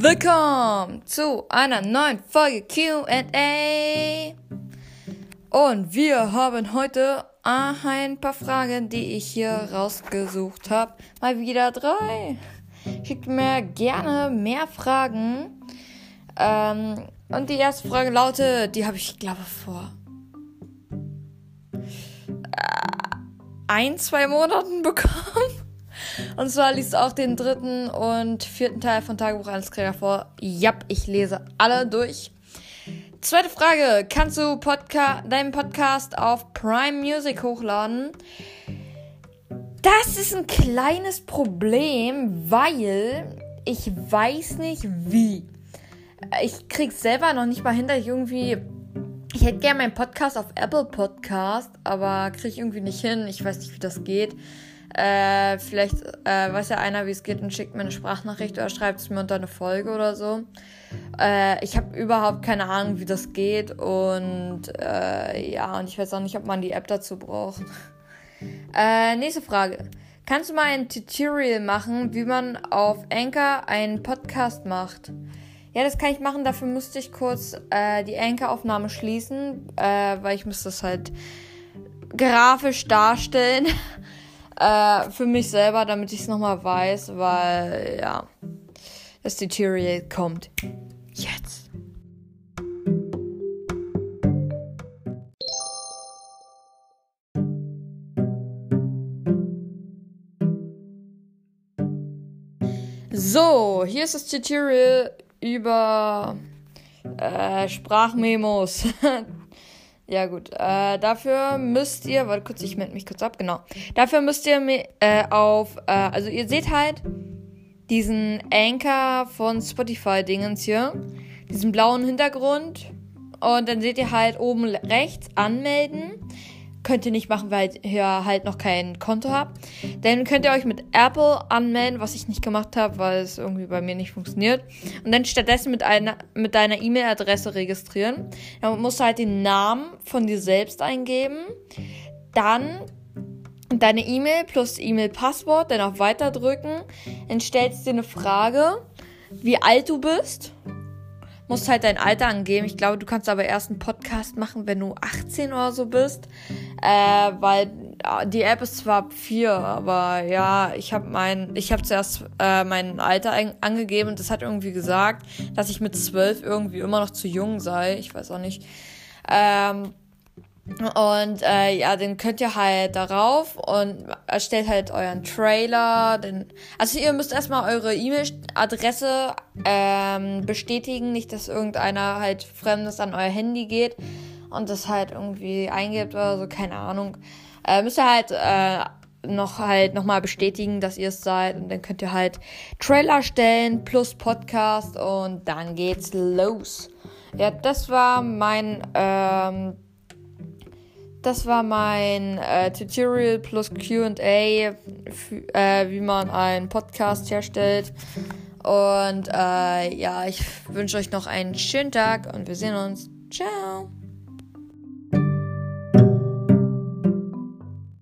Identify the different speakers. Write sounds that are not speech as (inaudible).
Speaker 1: Willkommen zu einer neuen Folge QA. Und wir haben heute ein paar Fragen, die ich hier rausgesucht habe. Mal wieder drei. Schickt mir gerne mehr Fragen. Ähm, und die erste Frage lautet, die habe ich glaube vor äh, ein, zwei Monaten (laughs) bekommen. Und zwar liest auch den dritten und vierten Teil von Tagebuch eines Krieger vor. Jap, ich lese alle durch. Zweite Frage. Kannst du Podca deinen Podcast auf Prime Music hochladen? Das ist ein kleines Problem, weil ich weiß nicht wie. Ich krieg's selber noch nicht mal hinter. Ich irgendwie. Ich hätte gerne meinen Podcast auf Apple Podcast, aber krieg ich irgendwie nicht hin. Ich weiß nicht, wie das geht. Äh, vielleicht äh, weiß ja einer, wie es geht und schickt mir eine Sprachnachricht oder schreibt es mir unter eine Folge oder so. Äh, ich habe überhaupt keine Ahnung, wie das geht und äh, ja, und ich weiß auch nicht, ob man die App dazu braucht. (laughs) Äh, nächste Frage. Kannst du mal ein Tutorial machen, wie man auf Anchor einen Podcast macht? Ja, das kann ich machen. Dafür müsste ich kurz äh, die Anchor-Aufnahme schließen, weil ich müsste das halt grafisch darstellen. (laughs) Äh, für mich selber, damit ich es nochmal weiß, weil, ja, das Tutorial kommt jetzt. So, hier ist das Tutorial über äh, Sprachmemos. (laughs) Ja, gut. Äh, dafür müsst ihr, warte kurz, ich melde mich kurz ab, genau. Dafür müsst ihr äh, auf, äh, also ihr seht halt diesen Anchor von Spotify-Dingens hier, diesen blauen Hintergrund. Und dann seht ihr halt oben rechts anmelden. Könnt ihr nicht machen, weil ihr halt noch kein Konto habt. Dann könnt ihr euch mit Apple anmelden, was ich nicht gemacht habe, weil es irgendwie bei mir nicht funktioniert. Und dann stattdessen mit, einer, mit deiner E-Mail-Adresse registrieren. Dann musst du halt den Namen von dir selbst eingeben. Dann deine E-Mail plus E-Mail-Passwort, dann auf Weiter drücken. Dann stellst du dir eine Frage, wie alt du bist musst halt dein Alter angeben. Ich glaube, du kannst aber erst einen Podcast machen, wenn du 18 oder so bist. Äh, weil die App ist zwar ab 4, aber ja, ich habe mein, ich habe zuerst äh, mein Alter angegeben und das hat irgendwie gesagt, dass ich mit 12 irgendwie immer noch zu jung sei. Ich weiß auch nicht. Ähm, und äh, ja, den könnt ihr halt darauf und erstellt halt euren Trailer. Den, also ihr müsst erstmal eure E-Mail-Adresse ähm, bestätigen, nicht dass irgendeiner halt Fremdes an euer Handy geht und das halt irgendwie eingibt oder so, keine Ahnung. Äh, müsst ihr halt äh, noch halt nochmal bestätigen, dass ihr es seid und dann könnt ihr halt Trailer stellen plus Podcast und dann geht's los. Ja, das war mein ähm, das war mein äh, Tutorial plus QA, äh, wie man einen Podcast herstellt. Und äh, ja, ich wünsche euch noch einen schönen Tag und wir sehen uns. Ciao.